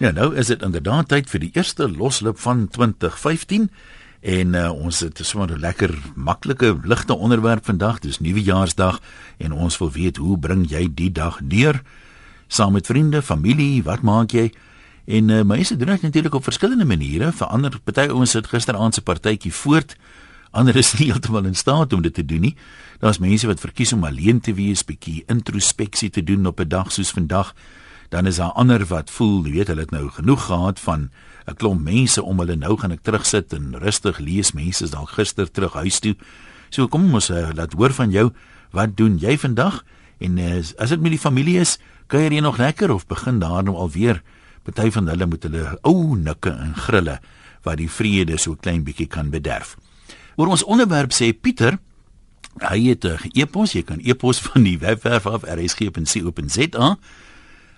Ja, nou is dit inderdaad tyd vir die eerste loslip van 2015 en uh, ons het sommer 'n lekker maklike ligte onderwerp vandag. Dis Nuwejaarsdag en ons wil weet hoe bring jy die dag deur saam met vriende, familie, wat maak jy? En uh, mense doen dit natuurlik op verskillende maniere. Vir ander party ouens sit gisteraand se partytjie voort. Ander is nie heeltemal in staat om dit te doen nie. Daar's mense wat verkies om alleen te wees, bietjie introspeksie te doen op 'n dag soos vandag dan is daar ander wat voel, jy weet, hulle het nou genoeg gehad van 'n klomp mense om hulle nou gaan ek terugsit en rustig lees. Mense is dalk gister terug huis toe. So kom ons uh, laat hoor van jou. Wat doen jy vandag? En uh, as dit met die familie is, kuier jy nog lekker of begin daar nou alweer? Party van hulle moet hulle ou nikke en grille wat die vrede so klein bietjie kan bederf. Oor ons onderwerp sê Pieter Hy het 'n e-pos, jy kan e-pos van die webwerf af rsg.co.za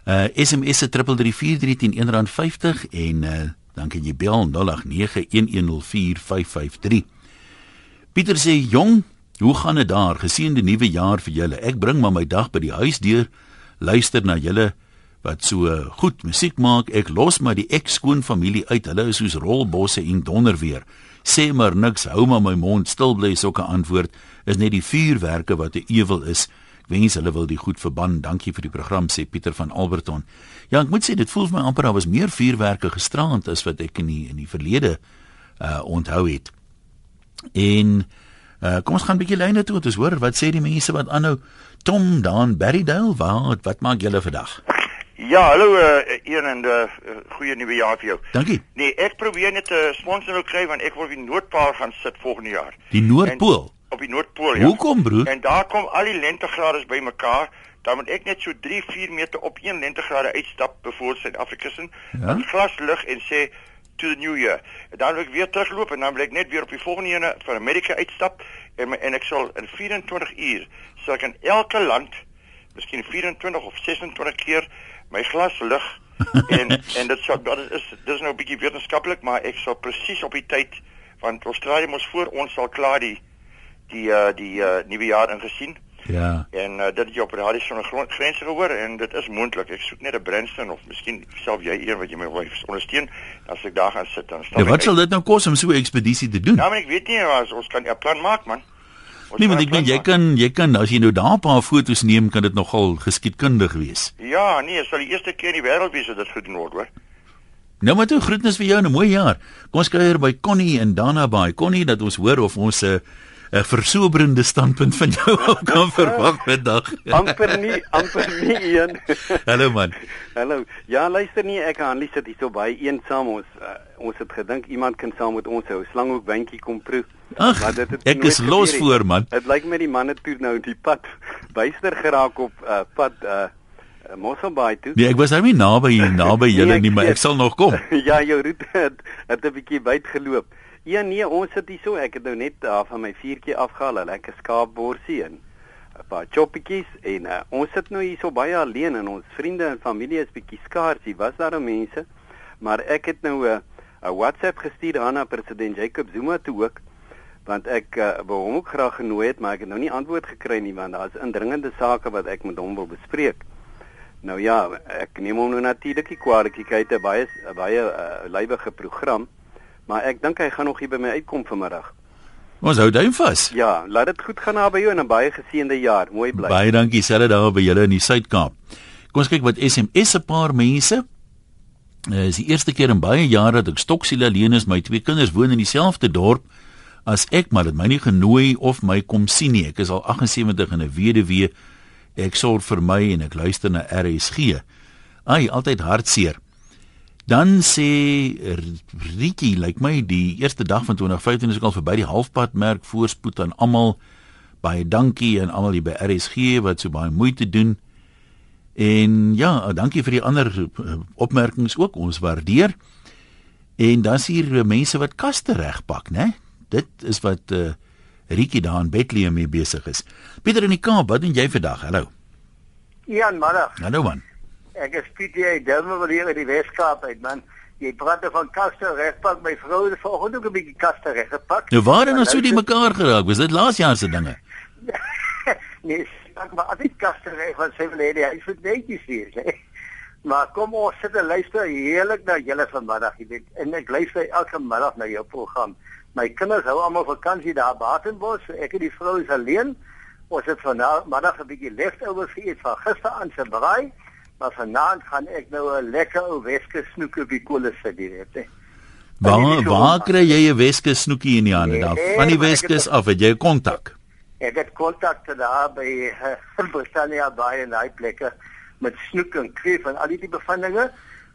Uh SMS se 3343 R1.50 en uh dan kan jy bel 0891104553. Pieter sê jong, hoe gaan dit daar? Geseënde nuwe jaar vir julle. Ek bring maar my dag by die huis deur, luister na julle wat so goed musiek maak. Ek los maar die ekskoon familie uit. Hulle is soos rolbosse en donder weer. Sê maar niks, hou maar my mond stil bly 'n antwoord. Is net die vuurwerke wat 'n ewel is wens hulle wil die goed verban. Dankie vir die program sê Pieter van Alberton. Ja, ek moet sê dit voel vir my amper daar was meer vuurwerke gisterand as wat ek in die, in die verlede uh onthou het. En uh kom ons gaan 'n bietjie lyne toe, ons hoor wat sê die mense wat aanhou. Tom Dan Berrydale, wat wat maak julle vandag? Ja, hallo uh een en uh, goeie nuwe jaar vir jou. Dankie. Nee, ek probeer net 'n uh, sponsor kry want ek wil die Noordpaal gaan sit volgende jaar. Die Noordpool. En, op die Noordpool ja. Hoekom broer? En daar kom al die lentegrade bymekaar. Dan moet ek net so 3, 4 meter op 1 lentegrade uitstap voor Suid-Afrika se ja? glas lig en sê to the new year. En dan wil ek weer terugloop en dan wil ek net weer op die volgende ene van Amerika uitstap en en ek sal in 24 uur sal ek in elke land miskien 24 of 26 keer my glas lig en en dit sou dit is dis nou 'n bietjie wetenskaplik maar ek sal presies op die tyd want Australië mos voor ons sal klaar die die uh, die uh, nuwe jaar ingesien. Ja. En uh, dit het jy op die radio sonder grense gehoor en dit is moontlik. Ek soek net 'n Brandstone of miskien self jy een wat jy my wil ondersteun as ek daar gaan sit dan staan. Ja, wat sal dit nou kos om so 'n ekspedisie te doen? Ja, maar ek weet nie as ons kan 'n plan maak man. Ons nee, want ek dink jy kan jy kan as jy nou daar 'n paar foto's neem kan dit nogal geskiedkundig wees. Ja, nee, dit sal die eerste keer in die wêreld wees dat dit gedoen word, hoor. Nou maar toe groetnis vir jou en 'n mooi jaar. Kom ons kuier by Connie en Dana by Connie dat ons hoor of ons 'n uh, 'n versoberende standpunt van jou kan verwag vandag. amper nie, amper nie een. Hallo man. Hallo. Ja, luister nie, ek aan Lisa dis so baie eensaam ons uh, ons het gedink iemand kan saam met ons hou slanghoek bandjie kom proe. Ach, maar dit het Ek is los voor man. Dit lyk my die manne toe nou die pad byster geraak op uh, pad uh Mosselbaai toe. Nee, ek was nou nie naby naby julle nee, nie, maar ek sal nog kom. ja, jou roete het, het 'n bietjie wyd geloop. Ja nee, ons sit hier so. Ek het nou net daar van my vuurtjie afgehaal, 'n lekker skaapborsie en 'n paar choppietjies en uh, ons sit nou hier so baie alleen en ons vriende en familie is bietjie skaars. Hier was daar mense, maar ek het nou 'n uh, 'n WhatsApp gestuur aan na president Jacob Zuma toe ook want ek uh, wou hom ook graag genooi het, maar ek het nou nie antwoord gekry nie want daar's indringende sake wat ek met hom wil bespreek. Nou ja, ek neem hom nou natuurlik kwaadlik. Hy het 'n baie baie uh, lywige program maar ek dink hy gaan nog hier by my uitkom vanmiddag. Ons hou duim vas. Ja, laat dit goed gaan naby jou en 'n baie geseënde jaar. Mooi bly. Baie dankie selfe daar by julle in die Suid-Kaap. Kom ons kyk wat SMS 'n paar mense. Dit uh, is die eerste keer in baie jare dat ek stoksiel alleen is. My twee kinders woon in dieselfde dorp as ek, maar dit my nie genooi of my kom sien nie. Ek is al 78 en 'n weduwee. Ek sorg vir my en ek luister na RSG. Ai, altyd hartseer. Dan sê Rietjie, lyk like my die eerste dag van 2015 is ek al verby die halfpad merk voorspoed aan almal. Baie dankie aan almal hier by RSG wat so baie moeite doen. En ja, dankie vir die ander eh, opmerkings ook, ons waardeer. En dan is hier mense wat kaste regpak, né? Dit is wat uh, Rietjie daar in Bethlehem mee besig is. Pieter in die Kaap, wat doen jy vandag? Hallo. Ja, middag. Hallo man. Ek is PTA Delma wat hier in die Weskaap uit man. Jy praat van kaste regpak my vrou het vanoggend ook 'n bietjie kaste reggepak. Nou waar het ons so die mekaar geraak? Was dit laas jaar se dinge? nee, ek maar altyd kaste reg van sy lede. Hy het netjies hier, sê. Maar kom ons sit en luister heerlik na julle vanmiddag, jy weet. En ek luister elke middag na jou program. My kinders hou almal vakansie daar Batenbos, so ek en die vrou is alleen. Ons het vanmiddag 'n bietjie leftovers geëet van gisteraand se braai, maar vanaand gaan ek nou 'n lekker ou Weskus snoekie op die kolle sit hier, hè. Waar waar kry jy 'n Weskus snoekie in die hande Nee, daar? Van die Weskus af, het jy kontak? Ek het kontakte daar by uh, Britannia baie en daai plekke met snoek en kreef en al die tipe van dinge.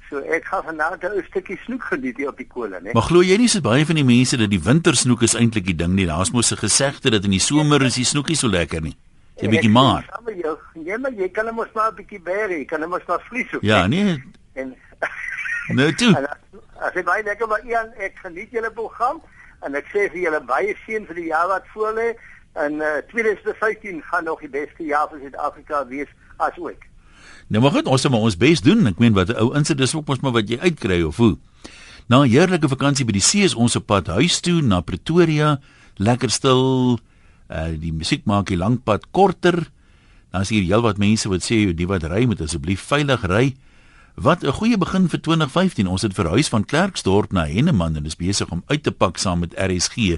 So ek gaan vanaand 'n stukkie snoek geniet hier op die kolle, né? Maar glo jy nie so baie van die mense dat die wintersnoek is eintlik die ding nie? Daar's mos 'n gesegde dat in die somer is die snoekie so lekker nie. Jy bietjie maar. Saam met jou. Ja, maar jy kan hom mos maar 'n bietjie bære, jy kan hom mos maar vlies op. Ja, nee. En Nou toe. en as- as jy baie lekker maar Ian, ek geniet julle program en ek sê vir julle baie seën vir die jaar wat voorlê. En uh, 2015 gaan nog die beste jaar vir Suid-Afrika wees as ooit. Nou maar goed, ons moet maar ons bes doen. Ek meen wat 'n ou insit dis ook mos maar wat jy uitkry of hoe. Na 'n heerlike vakansie by die see is ons op pad huis toe na Pretoria. Lekker stil. Uh die musiek maak die lang pad korter. Dan is hier heelwat mense wat sê die wat ry moet asseblief veilig ry. Wat 'n goeie begin vir 2015. Ons het verhuis van Klerksdorp na Henneman en is besig om uit te pak saam met RSG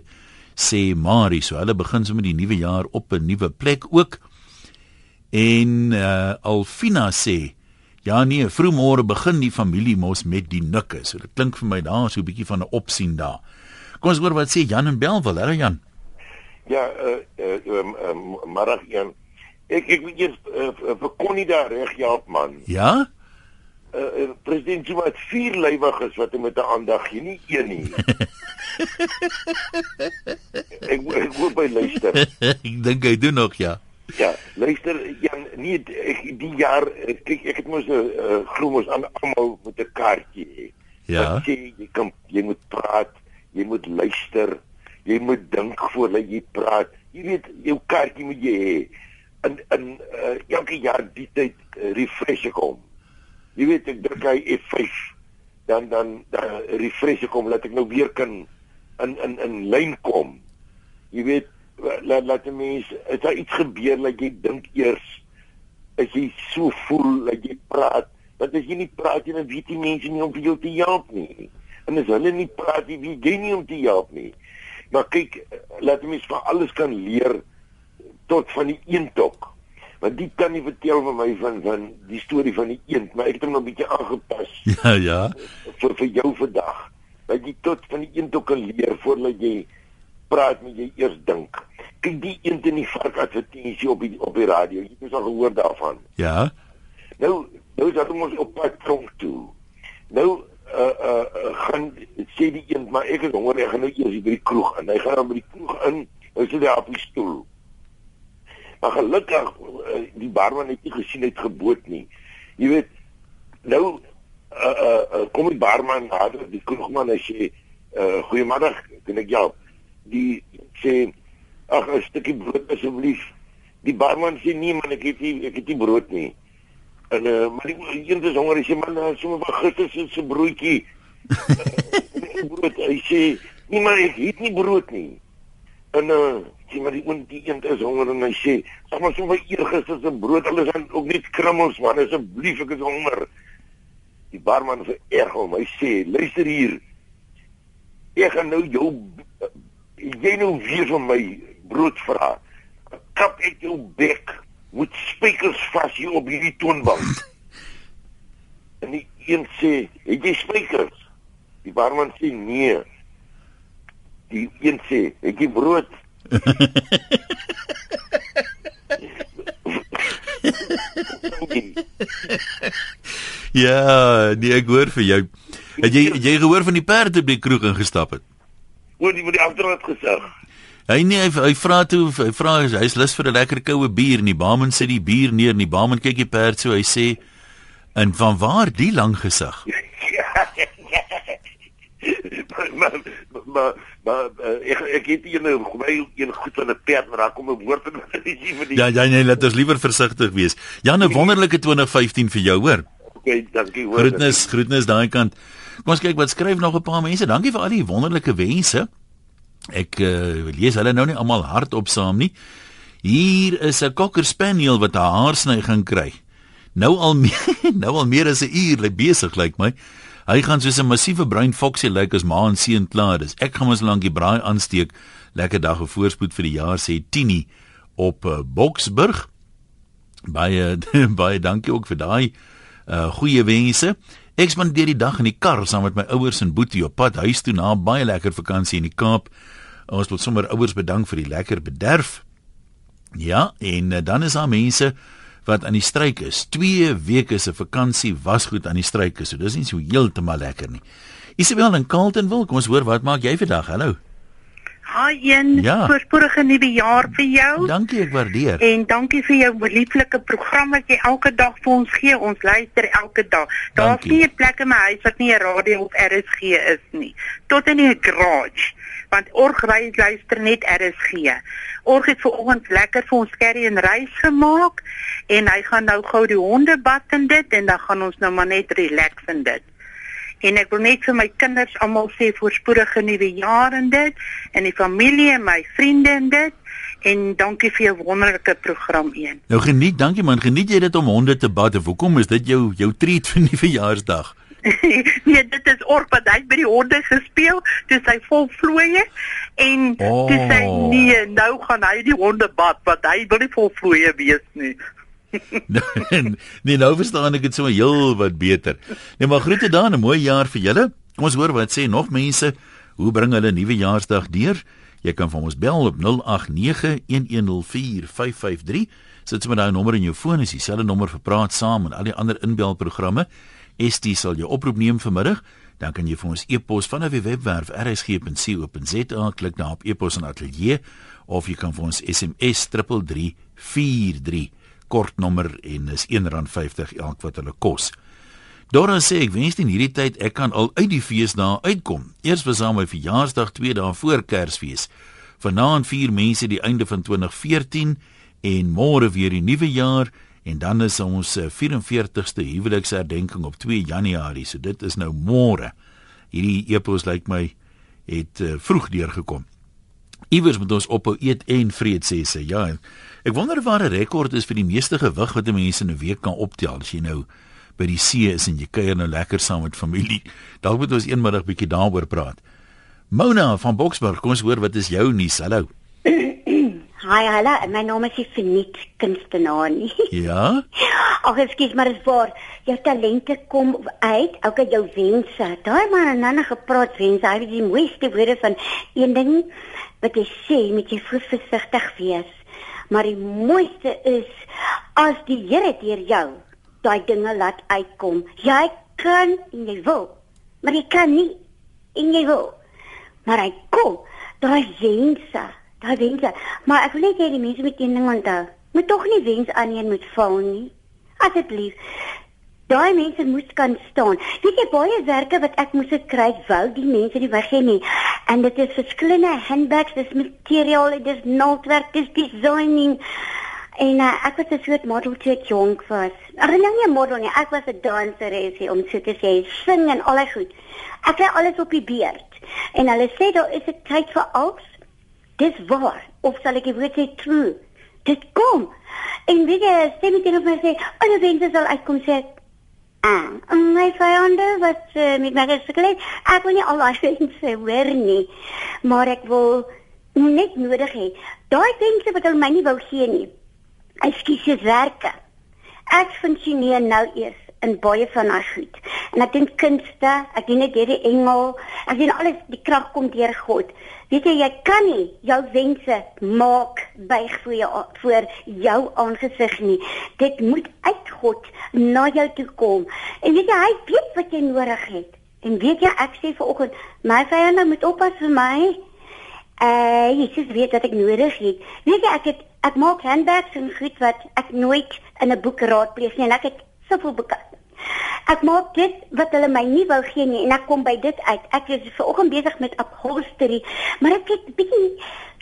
sê Marie. So hulle begin sommer die nuwe jaar op 'n nuwe plek ook. En uh Alfina sê ja nee, vroegmôre begin die familie mos met die nikke. So dit klink vir my daar so 'n bietjie van 'n opsien daar. Kom ons hoor wat sê Jan en Belwel. Hallo Jan. Ja, eh uh, uh, um, um, maar een ek ek weet jy uh, vir Connie daar reg help man. Ja? Uh, uh, president Zuma het vier lywiges wat hy met 'n aandag gee, nie een nie. ek ek hoop hy luister. ek dink hy doen nog ja. Ja, luister Jan, nie ek die jaar eh, kyk ek het mos 'n uh, glo mos aan almal met 'n kaartjie hê. Ja. Wat sê jy kan jy moet praat, jy moet luister, jy moet dink voordat jy praat. Jy weet jou kaartjie moet jy hê. En en uh, elke jaar die tyd uh, refresh ek hom. Jy weet ek druk hy F5 dan dan dan refresh ek hom laat ek nou weer kan in in in lyn kom. Jy weet laat laat die mens is daar iets gebeur dat jy dink eers as jy so voel dat jy praat want as jy nie praat jy dan weet die mense nie om vir jou te help nie en as hulle nie praat jy weet jy nie om te help nie maar kyk laat mens van alles kan leer tot van die eendok. Want die kan nie vertel vir my van van die storie van die eend maar ek het hom nog 'n bietjie aangepas. Ja ja. vir vir jou vandag. Dat jy tot van die eend ook kan leer voordat jy praat moet jy eers dink. Kyk die eend en die vark advertensie op die op die radio jy het al gehoor daarvan. Ja. nou nou is dit ons op pad tronk toe. Nou uh uh, gaan sê die eend maar ek is honger ek gaan nou eers by die kroeg in. Hy gaan dan by die kroeg in nou sit hy op die stoel. Maar gelukkig die barman het nie gesien hy het geboot nie. Jy weet nou uh, uh, kom die barman nader die kroegman en sê uh, goeiemôre kan ek help? Die sê ag 'n stukkie brood asseblief. Die barman sê nee man ek het nie ek het nie brood nie en uh, maar die een is honger hy sê man uh, sommer van gister se se broodjie. Uh, brood hy sê nee maar ek het nie brood nie. En uh, sê maar die een die een is honger. En hy sê sag maar sommer eergister se brood alles aan ook net krummels man. Asseblief ek is honger. Die barman vererg hom. Hy sê luister hier. Ek gaan nou jou jy nou weer van my brood vra. Kap ek jou bek met spykers vas hier op hierdie toonbank. En die een sê het jy spykers die barman sê nee. Die een sê het jy brood? Ja, nee, ek hoor vir jou. Het jy jy gehoor van die perde by die kroeg ingestap het? oor die met die agterraad gesig Hy nee, hy, hy vra toe, hy vra hy's lus vir 'n lekker koue bier en die barman sit die bier neer en die barman kyk die perd so hy sê en van waar die lang gesig? maar maar maar uh, ek ek het hier 'n baie een goed van 'n perd maar daar kom 'n woord in vir die Ja, ja, nee, laat ons liewer versigtig wees. Jan, 'n wonderlike 2015 vir jou, hoor. Okay, dankie hoor. Groetnis, groetnis daai kant. Kom ons kyk wat skryf nog 'n paar mense. Dankie vir al die wonderlike wense. Ek uh, lees hulle nou nie almal hardop saam nie. Hier is 'n cocker spaniel wat 'n haarsny gaan kry. Nou al meer, nou al meer as 'n uur besig lyk my. Hy gaan soos 'n massiewe bruin foksie lyk as ma en seun klaar is. Ek gaan mos lank die braai aansteek. Lekker dag en voorspoed vir die jaar sê Tini op uh, Boksburg. Baie baie dankie ook vir daai uh goeie wense. Ek spandeer die dag in die kar saam met my ouers in Boetie op pad huis toe na 'n baie lekker vakansie in die Kaap. Ons wil sommer ouers bedank vir die lekker bederf. Ja, en uh, dan is daar mense wat aan die stryk is. 2 weke se vakansie was goed aan die stryk is. So dis nie so heeltemal lekker nie. Isabel en Carlton wil kom ons hoor wat maak jy vandag? Hallo. Haai een Ja. voorspoedige nuwe jaar vir jou. Dankie, ek waardeer. En dankie vir jou lieflike program wat jy elke dag vir ons gee. Ons luister elke dag. Daar's nie 'n plek in my huis wat nie 'n radio of RSG is nie. Tot in die garage. Want Org ry luister net RSG. Org het vanoggend lekker vir ons curry en rys gemaak en hy gaan nou gou die honde bad en dit en dan gaan ons nou maar net relax en dit. En ek wil net vir my kinders almal sê voorspoedige nuwe jaar en dit en die familie en my vriende en dit en dankie vir jou wonderlike program een. Nou geniet, dankie man. Geniet jy dit om honde te bad of hoekom is dit jou jou treat vir die verjaarsdag? nee, dit is ork wat hy by die honde gespeel, dis hy vol vloeie en Oh. oh. dis hy nee, nou gaan hy die honde bad want hy wil nie vol vloeie wees nie. nee, nou verstaan ek dit sommer heel wat beter. Nee, maar groete dan, 'n mooi jaar vir julle. Kom ons hoor wat sê nog mense. Hoe bring hulle nuwe jaarsdag deur? Jy kan vir ons bel op 0891104553. Sit sommer daai nommer in jou foon, is dieselfde nommer vir praat saam en al die ander inbelprogramme. ST sal jou oproep neem vanmiddag. Dan kan jy vir ons e-pos vanaf die webwerf rsg.co.za klik daar op e-pos en ateljee of jy kan vir ons SMS 3343 kort nommer en is R1.50 elk wat hulle kos. Dora sê ek wens in hierdie tyd ek kan al uit die feesdae uitkom. Eers was aan my verjaarsdag 2 dae voor Kersfees. Vanaand vier mense die einde van 2014 en môre weer die nuwe jaar en dan is ons eh, 44ste huweliksherdenking op 2 Januarie. So dit is nou môre. Hierdie epos lyk my het uh, vroeg deurgekom. Iewers moet ons ophou eet en vreet sê sy. Ja. Ek wonder of daar 'n rekord is vir die meeste gewig wat 'n mens in 'n week kan optel as jy nou by die see is en jy kuier nou lekker saam met familie. Dalk moet ons eenmiddag bietjie daaroor praat. Mona van Boksburg, kom ons hoor wat is jou nuus? Hallo. Hi, hallo, my naam is Finiet Kunstenaar nie. Ja? Ag, ekskuus, maar dit is waar. Jou talente kom uit, ook uit jou wense. Daai maar en dan gepraat wense, hy het die mooiste woorde van een ding wat jy sê, moet jy versigtig wees. Maar die mooiste is as die Here deur jou daai dinge laat uitkom. Jy kan en jy wil, maar jy kan nie en jy wil. Maar hy kom, daai wense, daai wense. Maar ek wil net hê die mense moet een ding onthou. Moet tog nie wens aan een moet val nie. Asseblief. Daai mense moes kan staan. Weet jy baie werke wat ek moes kry, wou die mense nie weggee nie. En dit is verskillende handbags, dis materiaal, dis naaldwerk, dis designing. En uh, ek was 'n soort model toe ek jonk was. Ag nee, nie 'n model nie, ek was 'n danseres om so te sê, sing en al die goed. Ek kry alles op die beurt. En hulle sê daar is 'n tyd vir alles. Dis waar. Of sal ek die woord sê true? Dit kom. En weet jy, stem dit op my sê, wense sal uitkom sê ek, Ah, en my vyande wat uh, met my gesukkel, ek wil nie al daai wense hoor nie. Maar ek wil net nodig hê. Daai wense wat hulle my nie wou gee nie. Ekskuus, werke. Ek funksioneer nou eers in baie van daai goed. En ek doen kunste, ek doen net hierdie engel, ek doen alles die krag kom deur God. Weet jy, jy kan nie jou wense maak buig voor jou voor jou aangesig nie. Dit moet uit God na jou toe kom. En weet jy, hy weet wat jy nodig het. En weet jy, ek sê vanoggend, my vyande moet oppas vir my. Uh, Jesus weet wat ek nodig het. Weet jy, ek het ek maak handbags en goed wat ek nooit in 'n boek raadpleeg nie en ek het soveel boeke. Ek maak dit wat hulle my nie wou gee nie en ek kom by dit uit. Ek is vanoggend besig met upholstery, maar ek het bietjie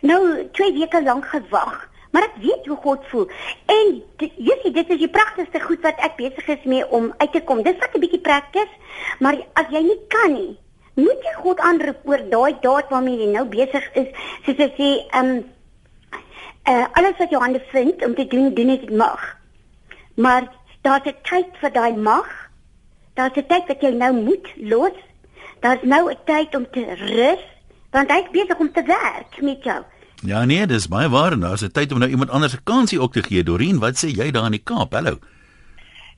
nou 2 weke lank gewag. Maar ek weet hoe God voel. En jy dit is die pragtigste goed wat ek besig is mee om uit te kom. Dis wat 'n bietjie prakties, maar as jy nie kan nie, moet jy God aanroep oor daai daad waarmee jy nou besig is. Soos ek sê, ehm um, uh, alles wat jou hande vind om te doen, doen dit mag. Maar Daar's 'n tyd vir daai mag. Daar's 'n tyd wat jy nou moet los. Daar's nou 'n tyd om te rus, want hy's besig om te werk met jou. Ja nee, dis baie waar en daar's 'n tyd om nou iemand anders 'n kansie ook te gee. Dorien, wat sê jy daar in die Kaap? Hallo.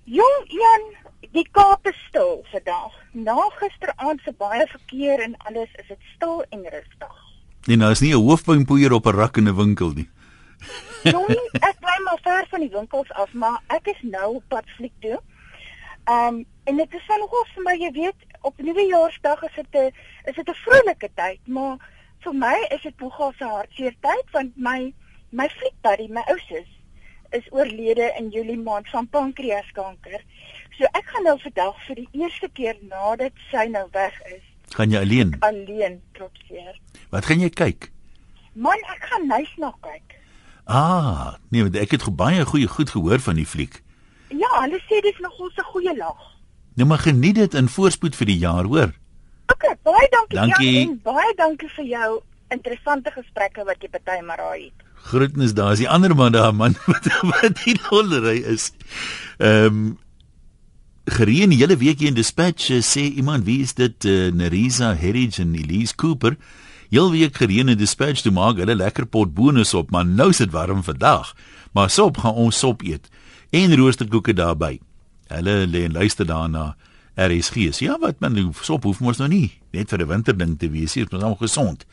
Jong Jan, die Kaap is stil vandag. Na gisteraand se baie verkeer en alles is dit stil en rustig. Nee, nou is nie 'n hoofpynpoeier op 'n rak in 'n winkel nie. Jong, ek maar ver van die winkels af, maar ek is nou op pad fliek toe. Um, en dit is van hoog vir my, jy weet, op Nuwejaarsdag is dit 'n is dit 'n vrolike tyd, maar vir my is dit nogal 'n hartseer tyd want my my fliekbuddy, my ousus, is oorlede in Julie maand van pankreaskanker. So ek gaan nou vandag vir die eerste keer nadat sy nou weg is. Gaan jy alleen? Alleen trotseer. Wat gaan jy kyk? Man, ek gaan nice na kyk. Ah, nee, ek het baie goeie goed gehoor van die fliek. Ja, hulle sê dis nogal 'n goeie lag. Nou maar geniet dit in voorspoed vir die jaar, hoor. OK, baie dankie, dankie. Jan, en baie dankie vir jou interessante gesprekke wat jy party maar raai het. Groetnis daar. Is die ander man daar man wat wat die lollery is. Ehm um, Gereen die hele week hier in Dispatch uh, sê iemand wie is dit uh, Nerisa Heritage en Elise Cooper. Heel week gereen in Dispatch toe maak hulle lekker pot bonus op, maar nou is dit warm vandag. Maar sop gaan ons sop eet en roosterkoeke daarbey. Hulle lê en luister daarna. RSG. Ja, wat man, sop hoef mos nou nie net vir 'n winterding te wees, dit is mos gesond.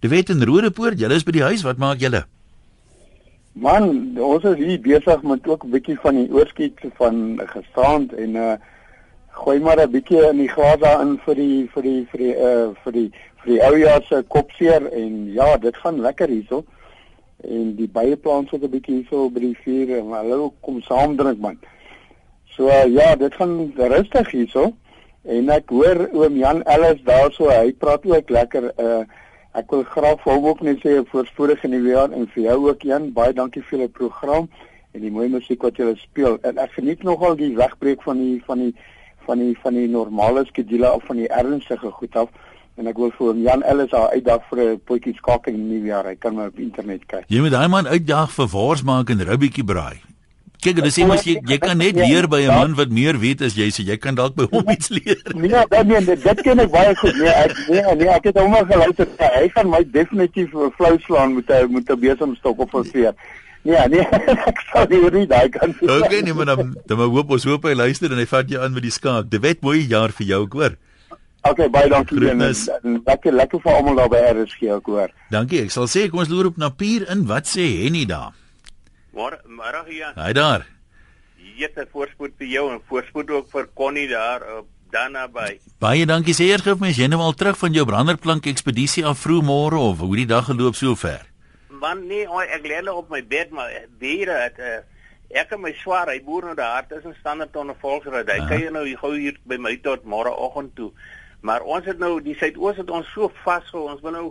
Die wet in Rodepoort, julle is by die huis, wat maak julle? Man, ons is hier besig met ook 'n bietjie van die oorskiet van gestaand en uh gooi maar 'n bietjie in die glas daarin vir die vir die vir die uh vir die vir die ou jaar se kopseer en ja, dit gaan lekker hierso. En die plante so 'n bietjie hierso by die vuur en hulle kom saam drink man. So uh, ja, dit gaan rustig hierso. En ek hoor oom Jan Ellis daarso, hy praat ook lekker uh Ek wil graag vir hom ook net sê voorspoedige nuwe jaar en vir jou ook Jan, baie dankie vir julle program en die mooi musiek wat julle speel. En ek geniet nogal die wegbreek van die van die van die van die normale skedule of van die ernstige goed af. En ek wil vir hom Jan Ellis daar uitdag vir 'n potjie skakel in die nuwe jaar. Hy kan maar op internet kyk. Jy moet daai man uitdag vir wors maak en rubbietjie braai. Kyk, dis iemand jy jy kan net leer by 'n man wat meer weet as jy, so jy kan dalk by hom iets leer. Nee, nee, nee, dit, dit ken ek baie goed. Nee, ek nee, nee, ek het hom al geluister. Hy gaan my definitief flou slaan met 'n met 'n besemstok op 'n veer. Nee, nee, ek sal nie weet daai kan. Okay, nee, maar dan dan hoop ons hoop hy luister en hy vat jou aan met die skaak. Dit wet mooi jaar vir jou, hoor. Okay, baie dankie en, en lekker lekker vir almal daar by RSG, ek hoor. Dankie. Ek sal sê kom ons loer op na Pier in. Wat sê Henny daar? Môre, môre hier. Hy daar. Jette voorspoed vir jou en voorspoed ook vir Connie daar op dan naby. Baie dankie sê eers gou mens jy nou al terug van jou branderplank ekspedisie af vroeg môre of hoe die dag geloop so ver? Man nee, oh, ek lê net op my bed maar diere het uh, ek en my swaar, hy boer nou daar tussen standaard en volksraad. Hy kyk nou gou hier by my tot môreoggend toe. Maar ons het nou die suidoos het ons so vasgehou. Ons wil nou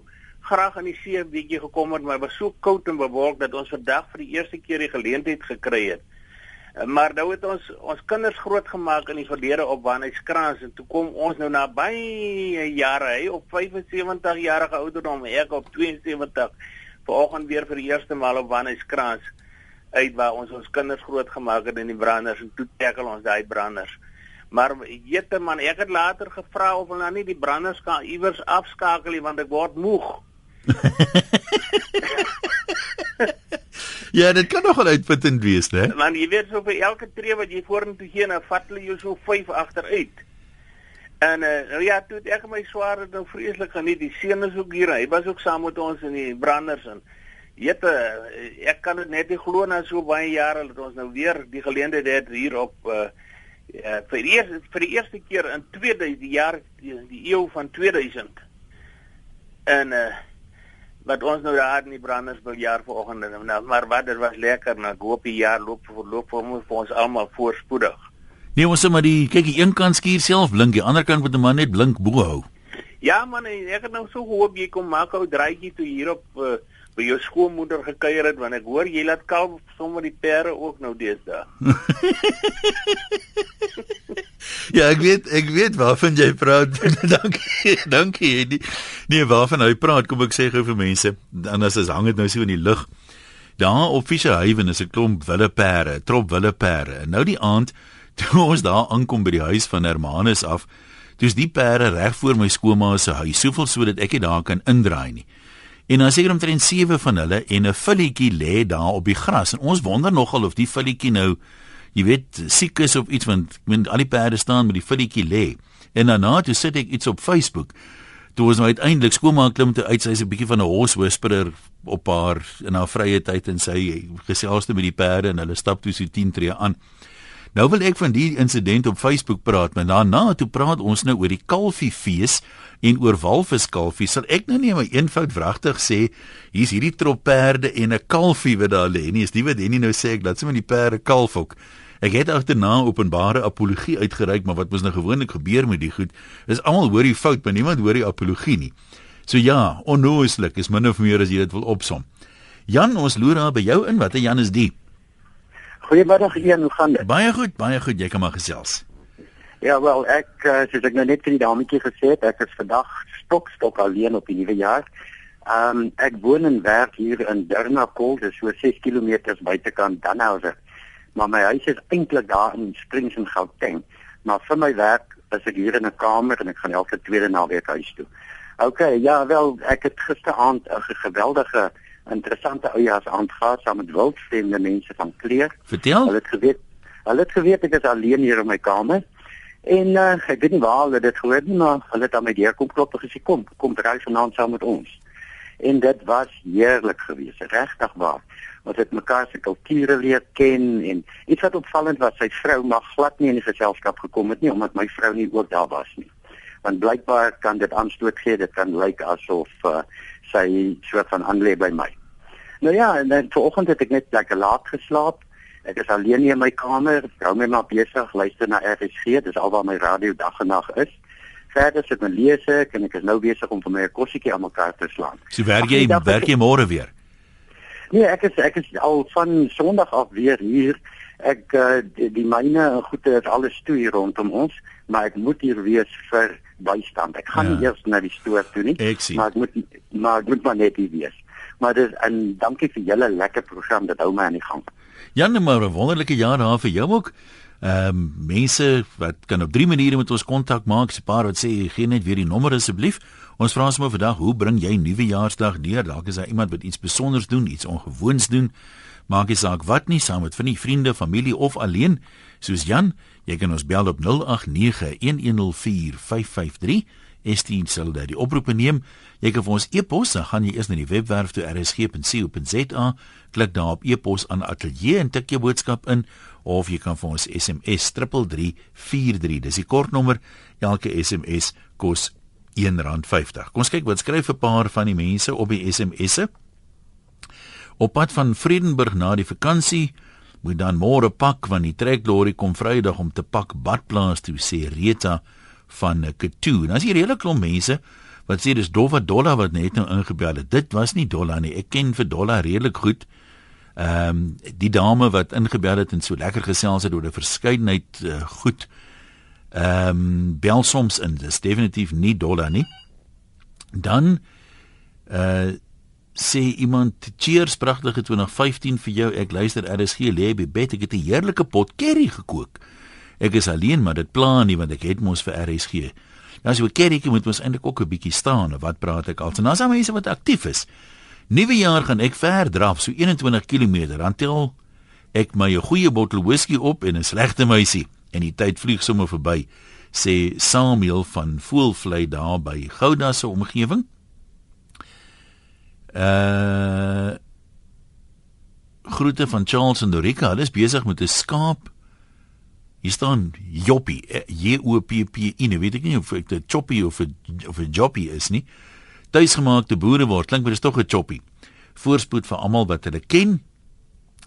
graag aan die see 'n bietjie gekom het, maar was so koud en bewolk dat ons vandag vir die eerste keer die geleentheid gekry het. Maar nou het ons ons kinders grootgemaak in die verlede op Wanneyskraans en toe kom ons nou na baie jare, hy op 75 jarige ouderdom, ek op 72 vanoggend weer vir die eerste maal op Wanneyskraans uit waar ons ons kinders grootgemaak het in die branders en toe tackle ons daai branders. Maar jette man, ek het later gevra of hulle nou nie die branders kan iewers afskakel nie want ek word moeg. Ja, dit kan nogal uitputtend wees, né? Want jy weet so vir elke tree wat jy vorentoe gee, dan vat hulle jou so 5 agteruit. En uh, nou ja, toe ek my swaar het nou vreeslik geniet. Die seun is ook hier. Hy was ook saam met ons in die branders en jette, ek kan dit net nie glo na so baie jare dat ons nou weer die geleentheid het hier op uh, uh vir die eerste vir die eerste keer in 2000 die jaar die, die eeu van 2000. En uh wat ons nou daar in die branders wil jaar vanoggend nou maar wat dit was lekker nou ek hoop die jaar loop verloop vir ons vir ons almal voorspoedig. Nee, ons sê maar die kyk die een kant skuur self blink, die ander kant moet man net blink bo hou. Ja man, ek het nou so gehoop jy kom maak ou draaitjie toe hier op uh, by jou skoonmoeder gekuier het want ek hoor jy laat kalf sommer die perde ook nou deesdae. ja, ek weet ek weet waarvan jy praat. dankie. Dankie. Nee, nee waarvan hy praat, kom ek sê gou vir mense. Anders as hang dit nou so in die lug. Daar op Fischerhaven is 'n klomp wilde perde, trop wilde perde. En nou die aand toe ons daar aankom by die huis van Hermanus af, dis die perde reg voor my skoonma se huis, soveel sodat ek nie daar kan indraai nie. En dan seker omtrent sewe van hulle en 'n filletjie lê daar op die gras en ons wonder nogal of die filletjie nou jy weet siek is of iets want ek meen al die perde staan met die filletjie lê. En daarna toe sit ek iets op Facebook. Toe was nou uiteindelik skoonmaak klim toe uit sy's 'n bietjie van 'n horse whisperer op haar in haar vrye tyd en sy geselsde met die perde en hulle stap toe so 10 tree aan. Nou wil ek van die insident op Facebook praat, maar daarna toe praat ons nou oor die kalfiefees en oor walviskalfie. Sal ek nou nie maar eenvoud wragtig sê hier's hierdie trop perde en 'n kalfie wat daar lê nie. Is nie wat Henny nou sê ek laat sommer die perde kalf ook. Ek het agterna openbare apologie uitgereik, maar wat mos nou gewoonlik gebeur met die goed, is almal hoor die fout, maar niemand hoor die apologie nie. So ja, onnooslik is min of meer as jy dit wil opsom. Jan, ons loer daar by jou in. Watter Jan is die? Goeiemiddag Ian, hoe gaan dit? Baie goed, baie goed. Jy kan maar gesels. Ja, wel, ek uh, soos ek nou net vir die dametjie gesê het, ek is vandag stok stok alleen op die nuwe jaar. Ehm um, ek woon en werk hier in Durnacol, dis so 6 km buitekant Danhauser. Maar my huis is eintlik daar in Springs in Gauteng. Maar vir my werk is ek hier in 'n kamer en ek gaan elke tweede naweek huis toe. OK, ja, wel, ek het gisteraand 'n geweldige interessante oujaars aangehad saam met wildvreemde mense van kleur. Vertel. Hulle het geweet, hulle het geweet ek is alleen hier in my kamer. En uh, ek weet nie waar hulle dit gehoor nie, maar hulle het aan my deur kom klop en gesê kom, kom draai vanaand saam met ons. En dit was heerlik geweest, regtig waar. Ons het mekaar se kulture leer ken en iets wat opvallend was, sy vrou mag glad nie in die geselskap gekom het nie omdat my vrou nie ook daar was nie. Want blykbaar kan dit aanstoot gee, dit kan lyk asof uh, sy soort van aanlê by my. Nou ja, en dan vanoggend het ek net lekker laat geslaap. Ek is alleen in my kamer, hou my maar besig, luister na RSG, dis alwaar my radio dag en nag is. Verder sit my lees ek en ek is nou besig om vir my 'n kossietjie aan mekaar te slaan. So werk jy, Ach, werk jy môre weer? Nee, ek is ek is al van Sondag af weer hier. Ek uh, die, die myne en goede is alles toe hier rondom ons, maar ek moet hier wees vir bystand. Ek gaan ja. nie eers na die stoor toe nie, maar ek moet maar ek moet maar net hier wees maar dis en dankie vir julle lekker program dit hou my aan die gang. Jan, nou maar 'n wonderlike jaar daar vir jou ook. Ehm um, mense wat kan op drie maniere met ons kontak maak. 'n Paar wat sê gee net weer die nommer asseblief. Ons vra sommer vandag, hoe bring jy nuwejaarsdag deur? Dalk is daar iemand wat iets spesiaals doen, iets ongewoons doen. Maak nie saak wat nie, saam met van die vriende, familie of alleen. Soos Jan, jy kan ons bel op 089 1104553. ST Solidarity. Oproepe neem, jy kan vir ons e-pos, dan gaan jy eers na die webwerf toe rsg.co.za, klik daar op e-pos aan ateljee en tik jou boodskap in of jy kan vir ons SMS 3343. Dis die kortnommer. Elke SMS kos R1.50. Kom ons kyk wat skryf 'n paar van die mense op die SMS'e. Op pad van Vredenburg na die vakansie moet dan môre pak want die treklorry kom Vrydag om te pak badplaas toe sê Rita van Katoe. Nou as jy redelik klomp mense wat sê dis Dova Dolla wat net nou ingebel het. Dit was nie Dolla nie. Ek ken vir Dolla redelik goed. Ehm um, die dame wat ingebel het en so lekker gesels het oor 'n verskeidenheid uh, goed. Ehm um, bel soms in. Dis definitief nie Dolla nie. Dan uh sê iemand cheers pragtige 2015 vir jou. Ek luister RSG lê by bed. Ek het 'n heerlike pot curry gekook. Ek is alleen, maar dit pla nie want ek het mos vir RSG. Nou as jy 'n kerkie moet ons eintlik ook 'n bietjie staan of wat praat ek al? En daar's al mense wat aktief is. Nuwe jaar gaan ek ver draf, so 21 km. Dan tel ek my 'n goeie bottel whisky op en 'n slegte meisie en die tyd vlieg sommer verby, sê Samuel van Voelvlei daar by Gouda se omgewing. Uh groete van Charles en Dorika. Hulle is besig met 'n skaap Hier staan Joppie, eh, J O P P I, nee, weet ek nie of dit 'n choppie of 'n of 'n joppie is nie. Tuisgemaakte boere word klink maar dis tog 'n choppie. Voorspoed vir almal wat hulle ken.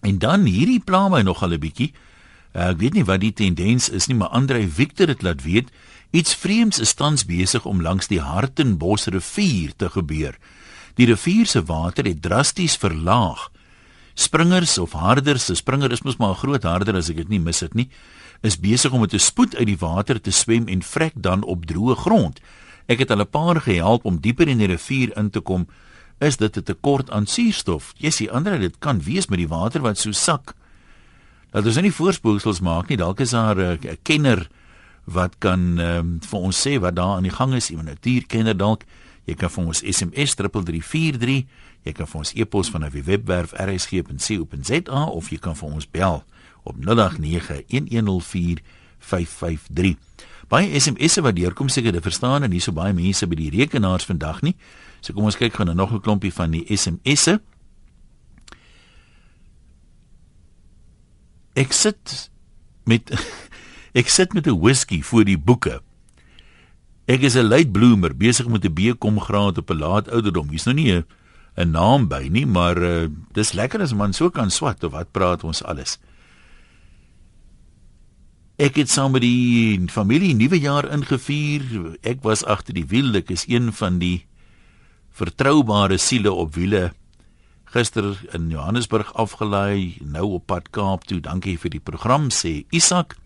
En dan hierdie pla my nog al 'n bietjie. Uh, ek weet nie wat die tendens is nie, maar Andre Victor het laat weet iets vreemds is tans besig om langs die Hartenbos rivier te gebeur. Die rivier se water het drasties verlaag. Springers of harders, 'n springer is mos maar 'n groot harder as ek dit nie mis het nie is besig om met 'n spoed uit die water te swem en vrek dan op droë grond. Ek het hulle 'n paar gehelp om dieper in die rivier in te kom is dit 'n tekort aan suurstof. Jessie, ander dit kan wees met die water wat so sak. Dat ons nie voorspoelsels maak nie. Dalk is daar 'n kenner wat kan um, vir ons sê wat daar aan die gang is, iemand natuurkenner dalk. Jy kan vir ons SMS 3343, jy kan vir ons e-pos van 'n webwerf rsg.co.za of jy kan vir ons bel op 0891104553. Baie SMS'e wat deurkom seker dit verstaan en nie so baie mense by die rekenaars vandag nie. So kom ons kyk gou na nog 'n klompie van die SMS'e. Ek sit met ek sit met 'n whisky voor die boeke. Ek is 'n late bloomer besig met 'n BCom graad op 'n laat ouderdom. Hier's nou nie 'n 'n naam by nie, maar uh, dis lekker as man so kan swat of wat praat ons alles. Ek het saam met die familie nuwe jaar ingevier. Ek was agter die wiel. Ek is een van die vertroubare siele op wiele. Gister in Johannesburg afgelaai, nou op pad Kaap toe. Dankie vir die program sê Isak.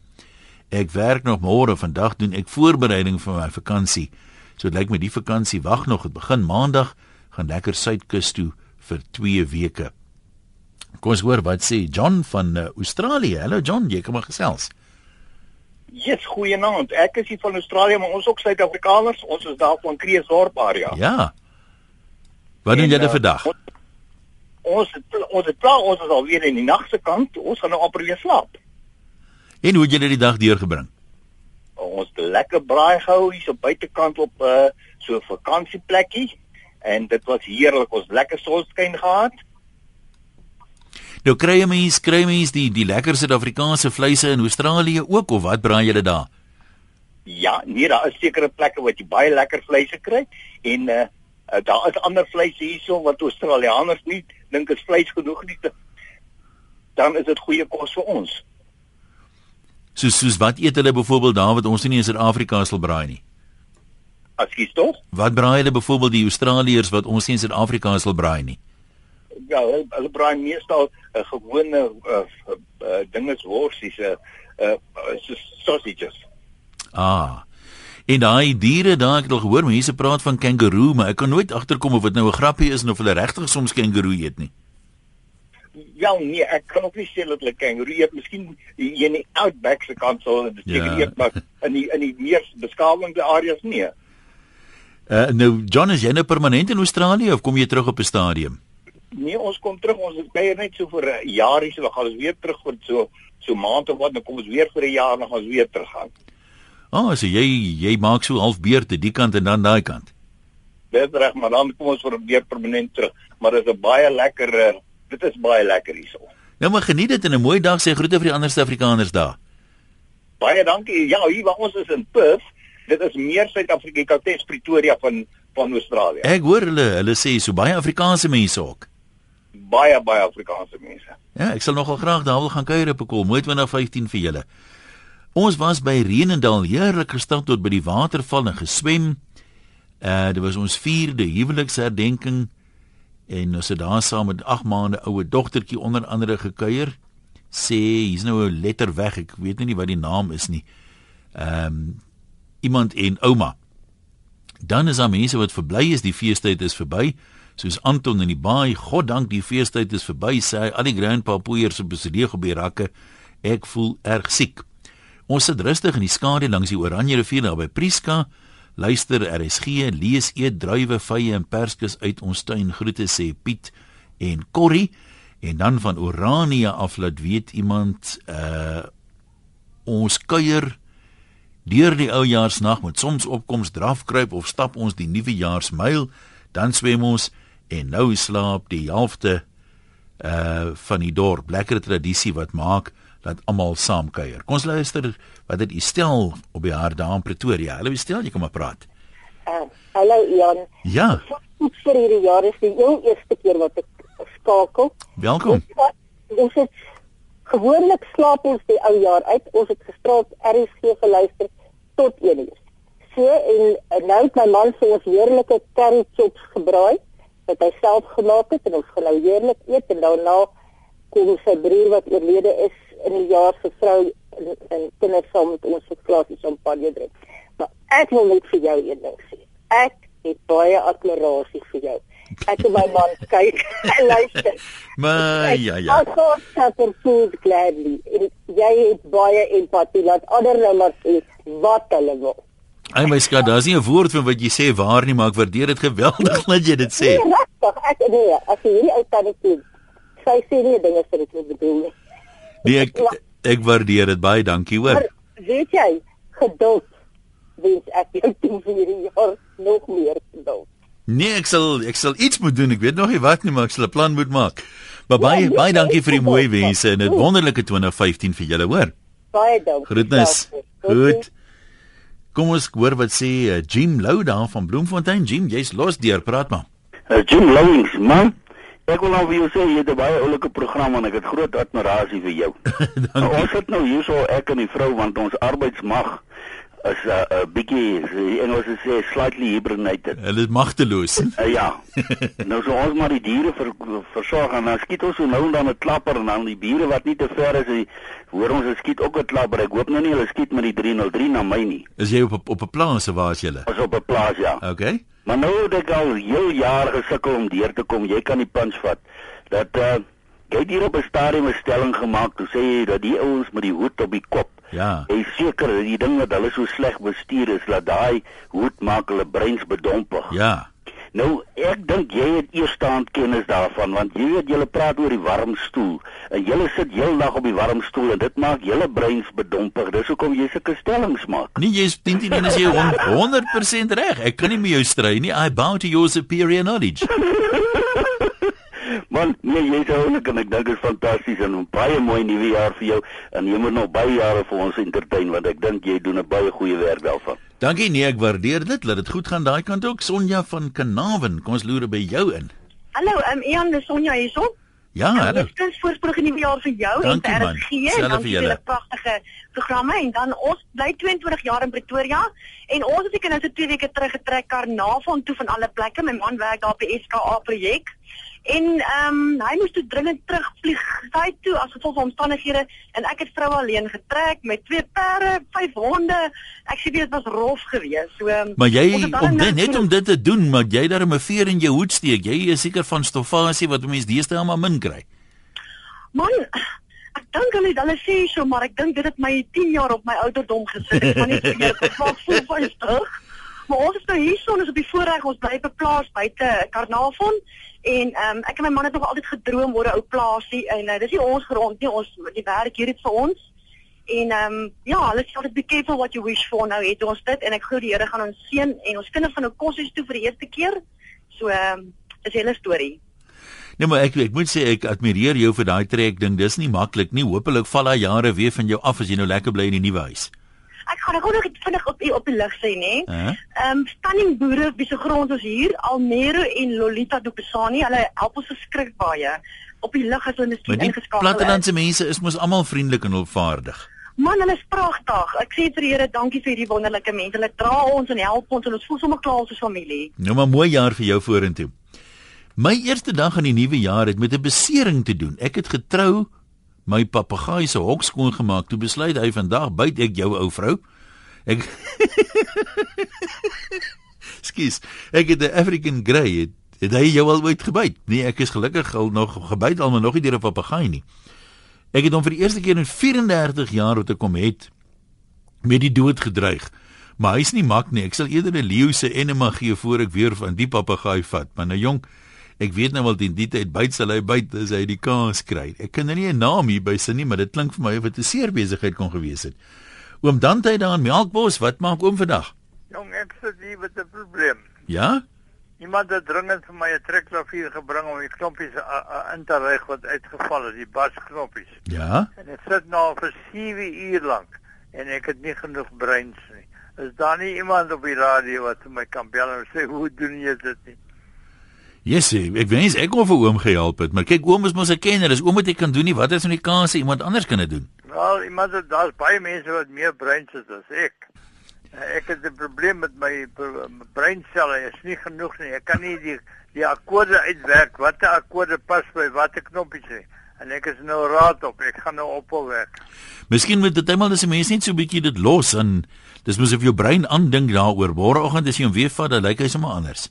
Ek werk nog môre, vandag doen ek voorbereiding vir my vakansie. So dit lyk my die vakansie wag nog, dit begin maandag, gaan lekker suidkus toe vir 2 weke. Kom ons hoor wat sê John van uh, Australië. Hallo John, jy kom maar gesels. Yes, goeienaand. Ek is hier van Australië, maar ons ook Suid-Afrikaners. Ons is daar van Kreeusdorp area. Ja. Wat doen julle uh, vandag? Ons ons het klaar, ons is al weer in die nag se kant. Ons gaan nou amper weer slaap. En hoe het julle die dag deurgebring? Ons het lekker braai gehou hier so buitekant op 'n uh, eh, so vakansieplekkie en dit was heerlik. Ons lekker sonskyn gehad. Nou kry jy mense, kry mense die die lekker Suid-Afrikaanse vleise in Australië ook of wat braai julle daar? Ja, nee, daar is sekere plekke wat jy baie lekker vleise kry en uh, daar is ander vleise hierso wat Australiërs nie dink is vleis genoeg nie. Dan is dit goeie kos vir ons. So soos wat eet hulle byvoorbeeld daar wat ons nie in Suid-Afrika sal braai nie? Askies tog? Wat braai hulle byvoorbeeld die Australiërs wat ons nie in Suid-Afrika sal braai nie? Ja, hulle, hulle braai meestal 'n uh, gewone uh, uh, dinges worsies, 'n uh, uh, sausages. Ah. En daai diere daar ek het al gehoor mense praat van kangaroo, maar ek kan nooit agterkom of dit nou 'n grappie is of hulle regtig soms kangaroo eet nie. Ja, nee, ek kan ook nie sê dat hulle kangaroo eet. Miskien in die outback se kant sou dit seker ja. eet, maar in die in die meer beskaafde areas nie. Uh, nou John is jy nou permanent in Australië of kom jy terug op 'n stadium? Nee, ons kom terug. Ons is baie net so vir 'n jaar hier, so dan gaan ons weer terug vir so so maand of wat, dan kom ons weer vir 'n jaar, dan gaan ons weer terug gaan. Ah, oh, so jy jy maak so half beurte die kant en dan daai kant. Dis reg, maar dan kom ons vir weer permanent terug. Maar dit is 'n baie lekker uh, dit is baie lekker hierso. Nou maar geniet dit en 'n mooi dag sê groete vir die ander Suid-Afrikaners daar. Baie dankie. Ja, hier waar ons is in Perth. Dit is meer Suid-Afrika, Kaapstad, Pretoria van van Australië. Ek hoor hulle, hulle sê so baie Afrikaanse mense ook baie baie Afrikaanse mense. Ja, ek sal nogal graag daar wil gaan kuier op 'n kol, mooi 2015 vir julle. Ons was by Renendal, heerlik gestaan tot by die waterval en geswem. Uh dit was ons 4de huweliksherdenking en ons het daar saam met 8 maande oue dogtertjie onder andere gekuier. Sê, hier's nou 'n letter weg, ek weet nie wat die naam is nie. Ehm um, iemand en ouma. Dan is daar mense wat verbly is, die feestyd is verby soos Anton in die baai, God dank die feestyd is verby, sê hy, al die grandpa poeiers op besedeeg op die rakke. Ek voel erg siek. Ons sit rustig in die skadu langs die Oranje rivier naby Prieska. Luister RSG, lees eet druiwe, vye en perskes uit ons tuin. Groete sê Piet en Corrie. En dan van Orania af laat weet iemand uh ons kuier deur die oujaarsnag met soms opkoms drafkruip of stap ons die nuwe jaarsmyl dan swem ons en nou slaap die helfte uh van die dorp lekker tradisie wat maak dat almal saam kuier. Kom ons luister wat dit stel op die hart daar in Pretoria. Hallo stel, jy kom maar praat. Uh, hallo Jan. Ja. Vir hierdie jaar is dit jou eerste keer wat ek skakel. Welkom. Ons het gewoonlik slaap ons die ou jaar uit. Ons het gestraat RSG geluister tot 1 uur. So en nou het my man vir ons heerlike curry chops gebraai wat hy self gemaak het en ons gaan nou heerlik eet en daarna kom sy broer wat oorlede is in die jaar se vrou en, en kinders saam met ons vir glasie champagne drink. Maar ek wil net vir jou een ding sê. Ek het baie admirasie vir jou. Ek en my man kyk en luister. Maar ja ja. Ek gaan suffer food gladly. En jy het baie empatie laat ander nou maar sê wat hulle wil. Ai my skat, daar's nie 'n woord van wat jy sê waar nie, maar ek waardeer dit geweldig dat jy dit sê. Nee, regtig. Ek nee, as jy hierdie ou tannie sien, sy sê nie dinge vir dit wat bedoel nie. Nee, ek ek waardeer dit baie, dankie hoor. Maar weet jy, geduld wens ek jou toe vir hierdie jaar nog meer geduld. Nee, ek sal ek sal iets moet doen. Ek weet nog nie wat nie, maar ek sal 'n plan moet maak. Maar baie Ja, baie ja, dankie vir die ja, mooi ja. wense en 'n wonderlike 2015 vir julle, hoor. Baie dankie. Groetnis. Goed. Kom ons hoor wat sê uh, Jim Lou daar van Bloemfontein. Jim, jy's los deur, praat maar. Uh, Jim Lowings, man. Ek wil nou vir jou sê jy het 'n baie oulike program en ek het groot admirasie vir jou. nou, ons sit nou hierso ek en die vrou want ons arbeidsmag is 'n uh, uh, bietjie die Engels sê slightly hibernated. Hulle is magteloos. Uh, ja. nou so ons maar die diere ver, versorg en dan skiet ons so nou en dan 'n klapper en dan die bure wat nie te ver is, die, hoor ons hulle skiet ook 'n klapper. Ek hoop nou nie hulle skiet met die 303 na my nie. Is jy op op, 'n plaas of waar is jy? Ons op 'n plaas ja. Okay. Maar nou het ek al heel jaar gesukkel om deur te kom. Jy kan die punch vat. Dat uh jy het hier op 'n stadium 'n stelling gemaak. Toe sê jy dat die ouens met die hoed op die kop. Ja. Jy is seker dat die ding wat hulle so sleg bestuur is dat daai hoed maak hulle breins bedompig. Ja. Nou, ek dink jy het eerstaan kennis daarvan want jy weet julle praat oor die warm stoel en julle sit heeldag op die warm stoel en dit maak julle breins bedompig. Dis hoekom jy sulke stellings maak. Nee, jy's 10 en is jy hon- 100% reg. Ek kan nie met jou stry nie. I bow to your superior knowledge. Man, nee, jy is oulik en ek dink dit is fantasties en 'n baie mooi nuwe jaar vir jou en jy moet nog baie jare vir ons entertain want ek dink jy doen 'n baie goeie werk daarvan. Dankie nee, ek waardeer dit. Laat dit goed gaan daai kant ook. Sonja van Kanawen, kom ons loer by jou in. Hallo, um, Ian, dis Sonja hierso. Ja, hallo. Dis voorspoedig nuwe jaar vir jou Dankie, en vir man. RSG Selfde en dan vir julle. pragtige programme en dan ons bly 22 jaar in Pretoria en ons het ek nou so 2 weke terug getrek Karnaval toe van alle plekke. My man werk daar by SKA projek. En ehm um, hy moes toe dringend terugvlieg sy toe as gevolg van omstandighede en ek het vrou alleen getrek met twee perde, vyf honde. Ek sê dit was rof geweest. So um, Maar jy het om nou dit net toe- om dit te doen, maar jy daar 'n veer in jou hoed steek. Jy is seker van stoffasie wat mense deesdae maar min kry. Man, ek dink hulle hulle sê so, maar ek dink dit het my 10 jaar op my ouderdom gesit. Ek kan nie meer geval voel van stig. Maar ons is nou hierso, ons is op die voorreg, ons bly op 'n plaas buite Karnavon en ehm um, ek en my man het nog altyd gedroom oor 'n ou plaasie en uh, dis nie ons grond nie, ons die werk hier het vir ons. En ehm um, ja, hulle sê altyd be careful what you wish for. Nou het ons dit en ek glo die Here gaan ons seën en ons kinders gaan nou kos toe vir die eerste keer. So ehm um, dis 'n hele storie. Nee, maar ek ek moet sê ek admireer jou vir daai trek ding. Dis nie maklik nie. Hoopelik val daai jare weer van jou af as jy nou lekker bly in die nuwe huis. Ek gaan gou nog vinnig op die op die lig sê, nê. Hæ? Ehm um, stunning boere wie se grond ons hier, Almero en Lolita Dupesani, hulle help ons verskrik baie op die lig as hulle miskien die ingeskakel plattelandse mense is mos almal vriendelik en hulpvaardig. Man, hulle is pragtig. Ek sê vir die Here dankie vir hierdie wonderlike mense. Hulle dra ons en help ons en ons voel sommer klaar soos familie. Nou maar mooi jaar vir jou vorentoe. My eerste dag in die nuwe jaar het met 'n besering te doen. Ek het getrou, my papegaai se hok skoon gemaak. Toe besluit hy vandag byt ek jou ou vrou. Ek Skus, ek het 'n African Grey. Het, het hy jou al ooit gebyt? Nee, ek is gelukkig al nog gebyt al maar nog nie deur 'n papegaai nie. Ek het hom vir die eerste keer in 34 jaar wat ek kom het met die dood gedreig. Maar hy's nie mak nie. Ek sal eerder 'n leeu se enema gee voor ek weer van die papegaai vat. Maar nou jong, ek weet nou wel teen die tyd byt sal hy byt as hy die kans kry. Ek kan nou nie 'n naam hier by sin nie, maar dit klink vir my of dit 'n seer besigheid kon gewees het. Oom Dante daar in Melkbos, wat maak oom vandag? Jong, ek sit hier met 'n probleem. Ja? Iemand het dringend vir my 'n trekklavier gebring om die knoppies in te rig wat uitgeval het, die basknoppies. Ja? En ek sit nou vir 7 uur lank en ek het nie genoeg breins nie. Is daar nie iemand op die radio wat vir my kan bel en sê hoe doen jy dit nie? Yes, ek wens ek kon vir oom gehelp het, maar kyk oom is mos 'n kenner. As oom dit kan doen nie, wat is nou die kans dat iemand anders kan dit doen? Wel, iemand het daar's baie mense wat meer breins het as ek. Eh, Ek het 'n probleem met my breinselle, is nie genoeg nie. Ek kan nie die die akkoorde uitwerk. Watter akkoorde pas by watter knoppies nie. En ek is nou raad op. Ek gaan nou ophou werk. Miskien moet dit eendag as 'n mens net so 'n bietjie dit los en dis mos of jou brein aandink daaroor. Môreoggend as jy hom weer vat, dan lyk hy sommer anders.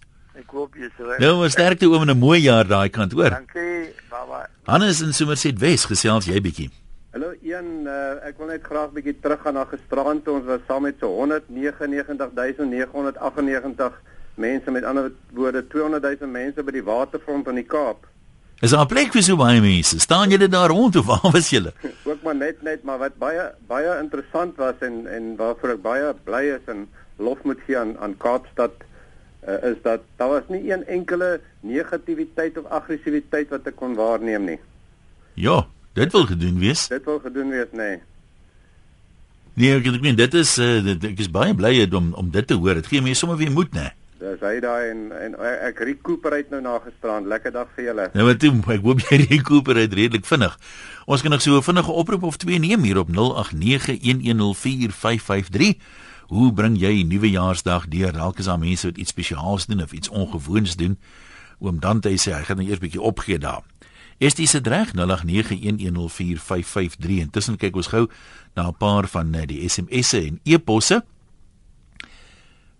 Ek hoop jy sal. Nou, maar sterkte oom en 'n mooi jaar daai kant, hoor. Dankie, baba. Hannes in Somerset Wes gesels jy bietjie. Hallo een, uh, ek wil net graag bietjie teruggaan na gisterand toe ons was saam met so 199998 mense met ander woorde 200 000 mense by die waterfront in die Kaap. Is daar 'n plek vir so baie mense? Staan julle daar rond of waar was julle? Ook maar net net maar wat baie baie interessant was en en waarvoor ek baie bly is en lof moet gee aan aan Kaapstad uh, is dat daar was nie een enkele negativiteit of aggressiwiteit wat ek kon waarneem nie. Ja, dit wil gedoen wees. Dit wil gedoen wees, nee. Nee, ek dink dit is uh, dit, ek is baie bly om om dit te hoor. Dit gee my sommer weer moed, nee. Dis hy daai en en ek recuperate nou na gisterand. Lekker dag vir julle. Nou wat toe, ek hoop jy recuperate redelik vinnig. Ons kan nog so 'n vinnige oproep of twee neem hier op 0891104553. Hoe bring jy nuwejaarsdag deur? Dalk is daar mense wat iets spesiaals doen of iets ongewoons doen. Oom Dante sê hy gaan nou eers bietjie opgee daar. Is dit se reg 0891104553 intussen kyk ons gou na 'n paar van eh, die SMS'e en e-posse.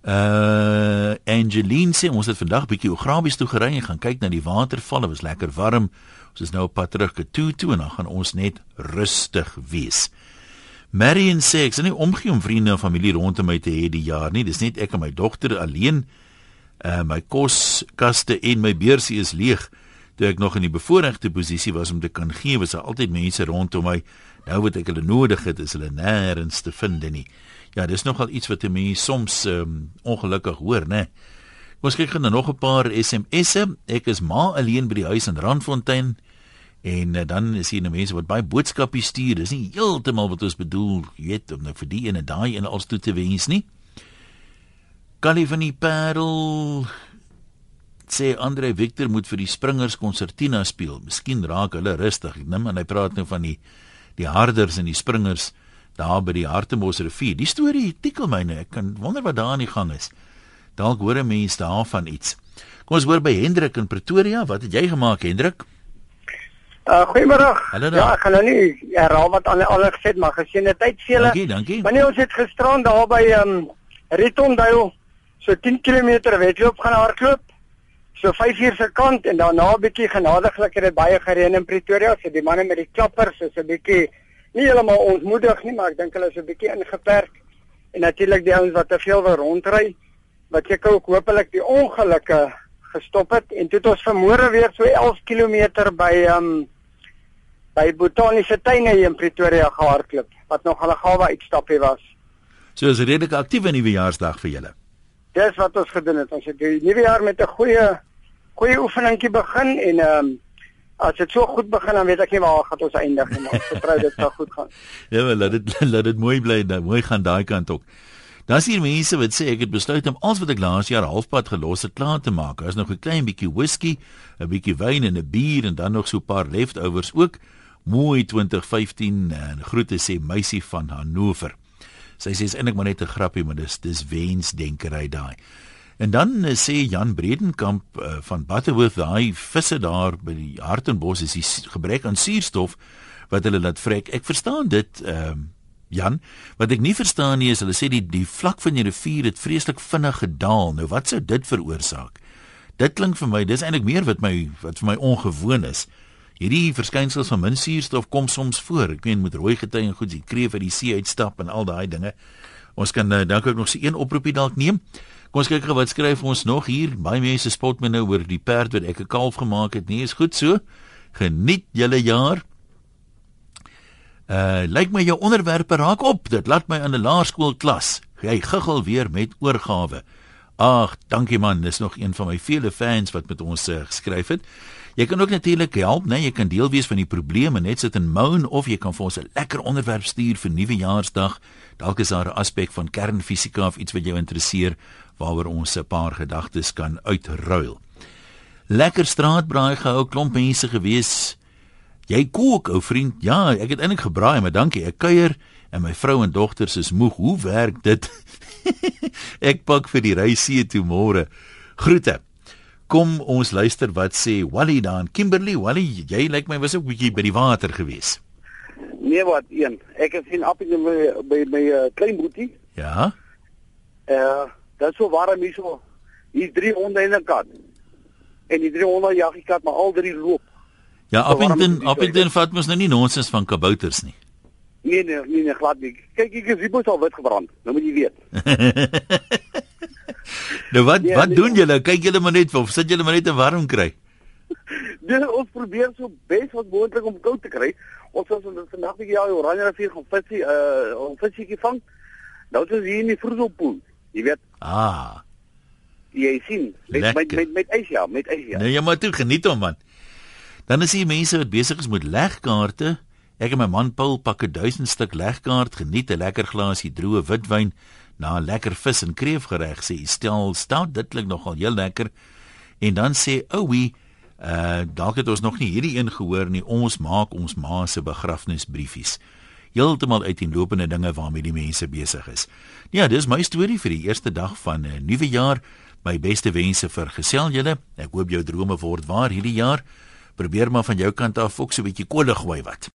Uh Angeline sê ons het vandag bietjie Ograbies toe gery en gaan kyk na die watervalle, was lekker warm. Ons is nou op pad terug toe toe en dan gaan ons net rustig wees. Marion sê ek sien nie omgee om vriende en familie rondom my te hê die jaar nie. Dis net ek en my dogter alleen. Uh my koskaste en my beursie is leeg. Toe ek nog in die bevoordeelde posisie was om te kan gee, was daar altyd mense rondom my. Nou wat ek hulle nodig het, is hulle nêrens te vind nie. Ja, dis nogal iets wat 'n mens soms um, ongelukkig hoor, né? Ons kyk nou nog 'n paar SMS'e. Ek is ma alleen by die huis in Randfontein. En uh, dan is hier 'n mense wat baie boodskappe stuur. Dis nie heeltemal wat ons bedoel, jy weet, om nou vir die en daai en als toe te wens nie. Callie van die Parel sê Andre Victor moet vir die springers konsertina speel. Miskien raak hulle rustig. Ek neem en hy praat nou van die die harders en die springers daar by die Hartembos rivier. Die storie tikkel my net. Ek kan wonder wat daar aan die gang is. Dalk hoor 'n mens daarvan iets. Kom ons hoor by Hendrik in Pretoria. Wat het jy gemaak, Hendrik? Uh goeiemôre. Ja, ek gaan nou nie herhaal wat al al gesê het, maar gesien het tyd vir julle. Dankie, dankie. Nee, ons het gisterand daar by ehm um, Ritondale so 10 km wedloop gaan hardloop. So 5 uur se kant en daarna 'n bietjie genadiglik het dit baie gereën in Pretoria, so die manne met die klappers is 'n bietjie nie heeltemal ontmoedig nie, maar ek dink hulle is 'n bietjie ingeperk. En natuurlik die ouens wat te veel wil rondry, wat seker ook hopelik die ongelukke gestop het en toe het ons vanmôre weer so 11 km by ehm um, by botaniese tuine hier in Pretoria gehardloop wat nog 'n gawe uitstappie was. So is redelik aktief in die nuwejaarsdag vir julle. Dis wat ons gedoen het. Ons het die nuwe jaar met 'n goeie goeie oefeningkie begin en ehm um, as dit so goed begin dan weet ek nie waar gaan ons eindig nie, maar vertrou dit sal goed gaan. ja, wel, laat dit laat dit mooi bly, dan mooi gaan daai kant ook. Dan sien mense wat sê ek het besluit om alles wat ek laas jaar halfpad gelos het klaar te maak. Daar's nog 'n klein bietjie whisky, 'n bietjie wyn en 'n bier en dan nog so 'n paar leftovers ook. Mooi 2015 en groete sê meisie van Hannover. Sy sê is eintlik maar net 'n grappie, maar dis dis wensdenkery daai. En dan uh, sê Jan Bredenkamp uh, van Butterworth daai visse daar by die Hartenbos is die gebrek aan suurstof wat hulle laat vrek. Ek verstaan dit ehm uh, Jan, wat ek nie verstaan nie is hulle sê die die vlak van die rivier het vreeslik vinnig gedaal. Nou wat sou dit veroorsaak? Dit klink vir my dis eintlik meer wat my wat vir my ongewoon is. Hierdie verskynsels van min suurstof kom soms voor. Ek meen met rooi gety en goed, die kreef uit die see uitstap en al daai dinge. Ons kan uh, dalk ook nog so een oproepie dalk neem. Kom ons kyk gou wat skryf ons nog hier. Baie mense spot my nou oor die perd wat ek 'n kalf gemaak het. Nee, is goed so. Geniet julle jaar. Uh lyk my jou onderwerpe raak op. Dit laat my in 'n laerskoolklas. Jy giggel weer met oorgawe. Ag, dankie man. Dis nog een van my vele fans wat met ons uh, geskryf het. Jy kan ook natuurlik help, né? Jy kan deel wees van die probleme, net sit en moan of jy kan vir ons 'n lekker onderwerp stuur vir nuwejaarsdag. Dalk is daar 'n aspek van kernfisika of iets wat jou interesseer waaroor ons 'n paar gedagtes kan uitruil. Lekker straatbraai gehou, klomp mense gewees. Jy kook, ou vriend. Ja, ek het eintlik gebraai, maar dankie. Ek kuier en my vrou en dogters is moeg. Hoe werk dit? ek pak vir die reisie toe môre. Groete. Kom ons luister wat sê Wally dan. Kimberley, Wally, jy lyk my was ook bietjie by die water gewees. Nee wat een. Ek het sien appie by by my uh, klein boetie. Ja. Eh, uh, dit so warm hier so. Hier's drie honde en 'n kat. En die drie honde jag die kat, maar al drie loop. Ja, So, Appington, die Appington vat mos nou nie nonsens van kabouters nie. Nee nee nee, nee glad nie. Kyk, ek is hierbo al wit gebrand. Nou moet jy weet. Nou wat Ja, wat nee, doen julle? Kyk julle maar net of sit julle maar net 'n warm kry. Dis ons probeer so bes wat moontlik om koud te kry. Ons ons vandag bietjie ja, Oranje rivier gaan visie uh om visiekie vang. Nou het ons hier in die Vroedelpoel. Jy weet, Ah. jy sien, met met Lekker. met met ys ja, met ys ja. Nou jy maar toe geniet hom man. Dan is hier mense wat besig is met legkaarte. Ek en my man Paul pak 'n 1000 stuk legkaart, geniet 'n lekker glasie droë witwyn na 'n lekker vis en kreefgereg sê stel stout dit klink nogal heel lekker. En dan sê ouwie, uh dalk het ons nog nie hierdie een gehoor nie. Ons maak ons ma se begrafnisbriefies. Heeltemal uiteenlopende dinge waarmee die mense besig is. Ja, dis my storie vir die eerste dag van 'n uh, nuwe jaar. My beste wense vir gesel julle. Ek hoop jou drome word waar hierdie jaar. Probeer maar van jou kant af ook so 'n bietjie kolle gooi wat.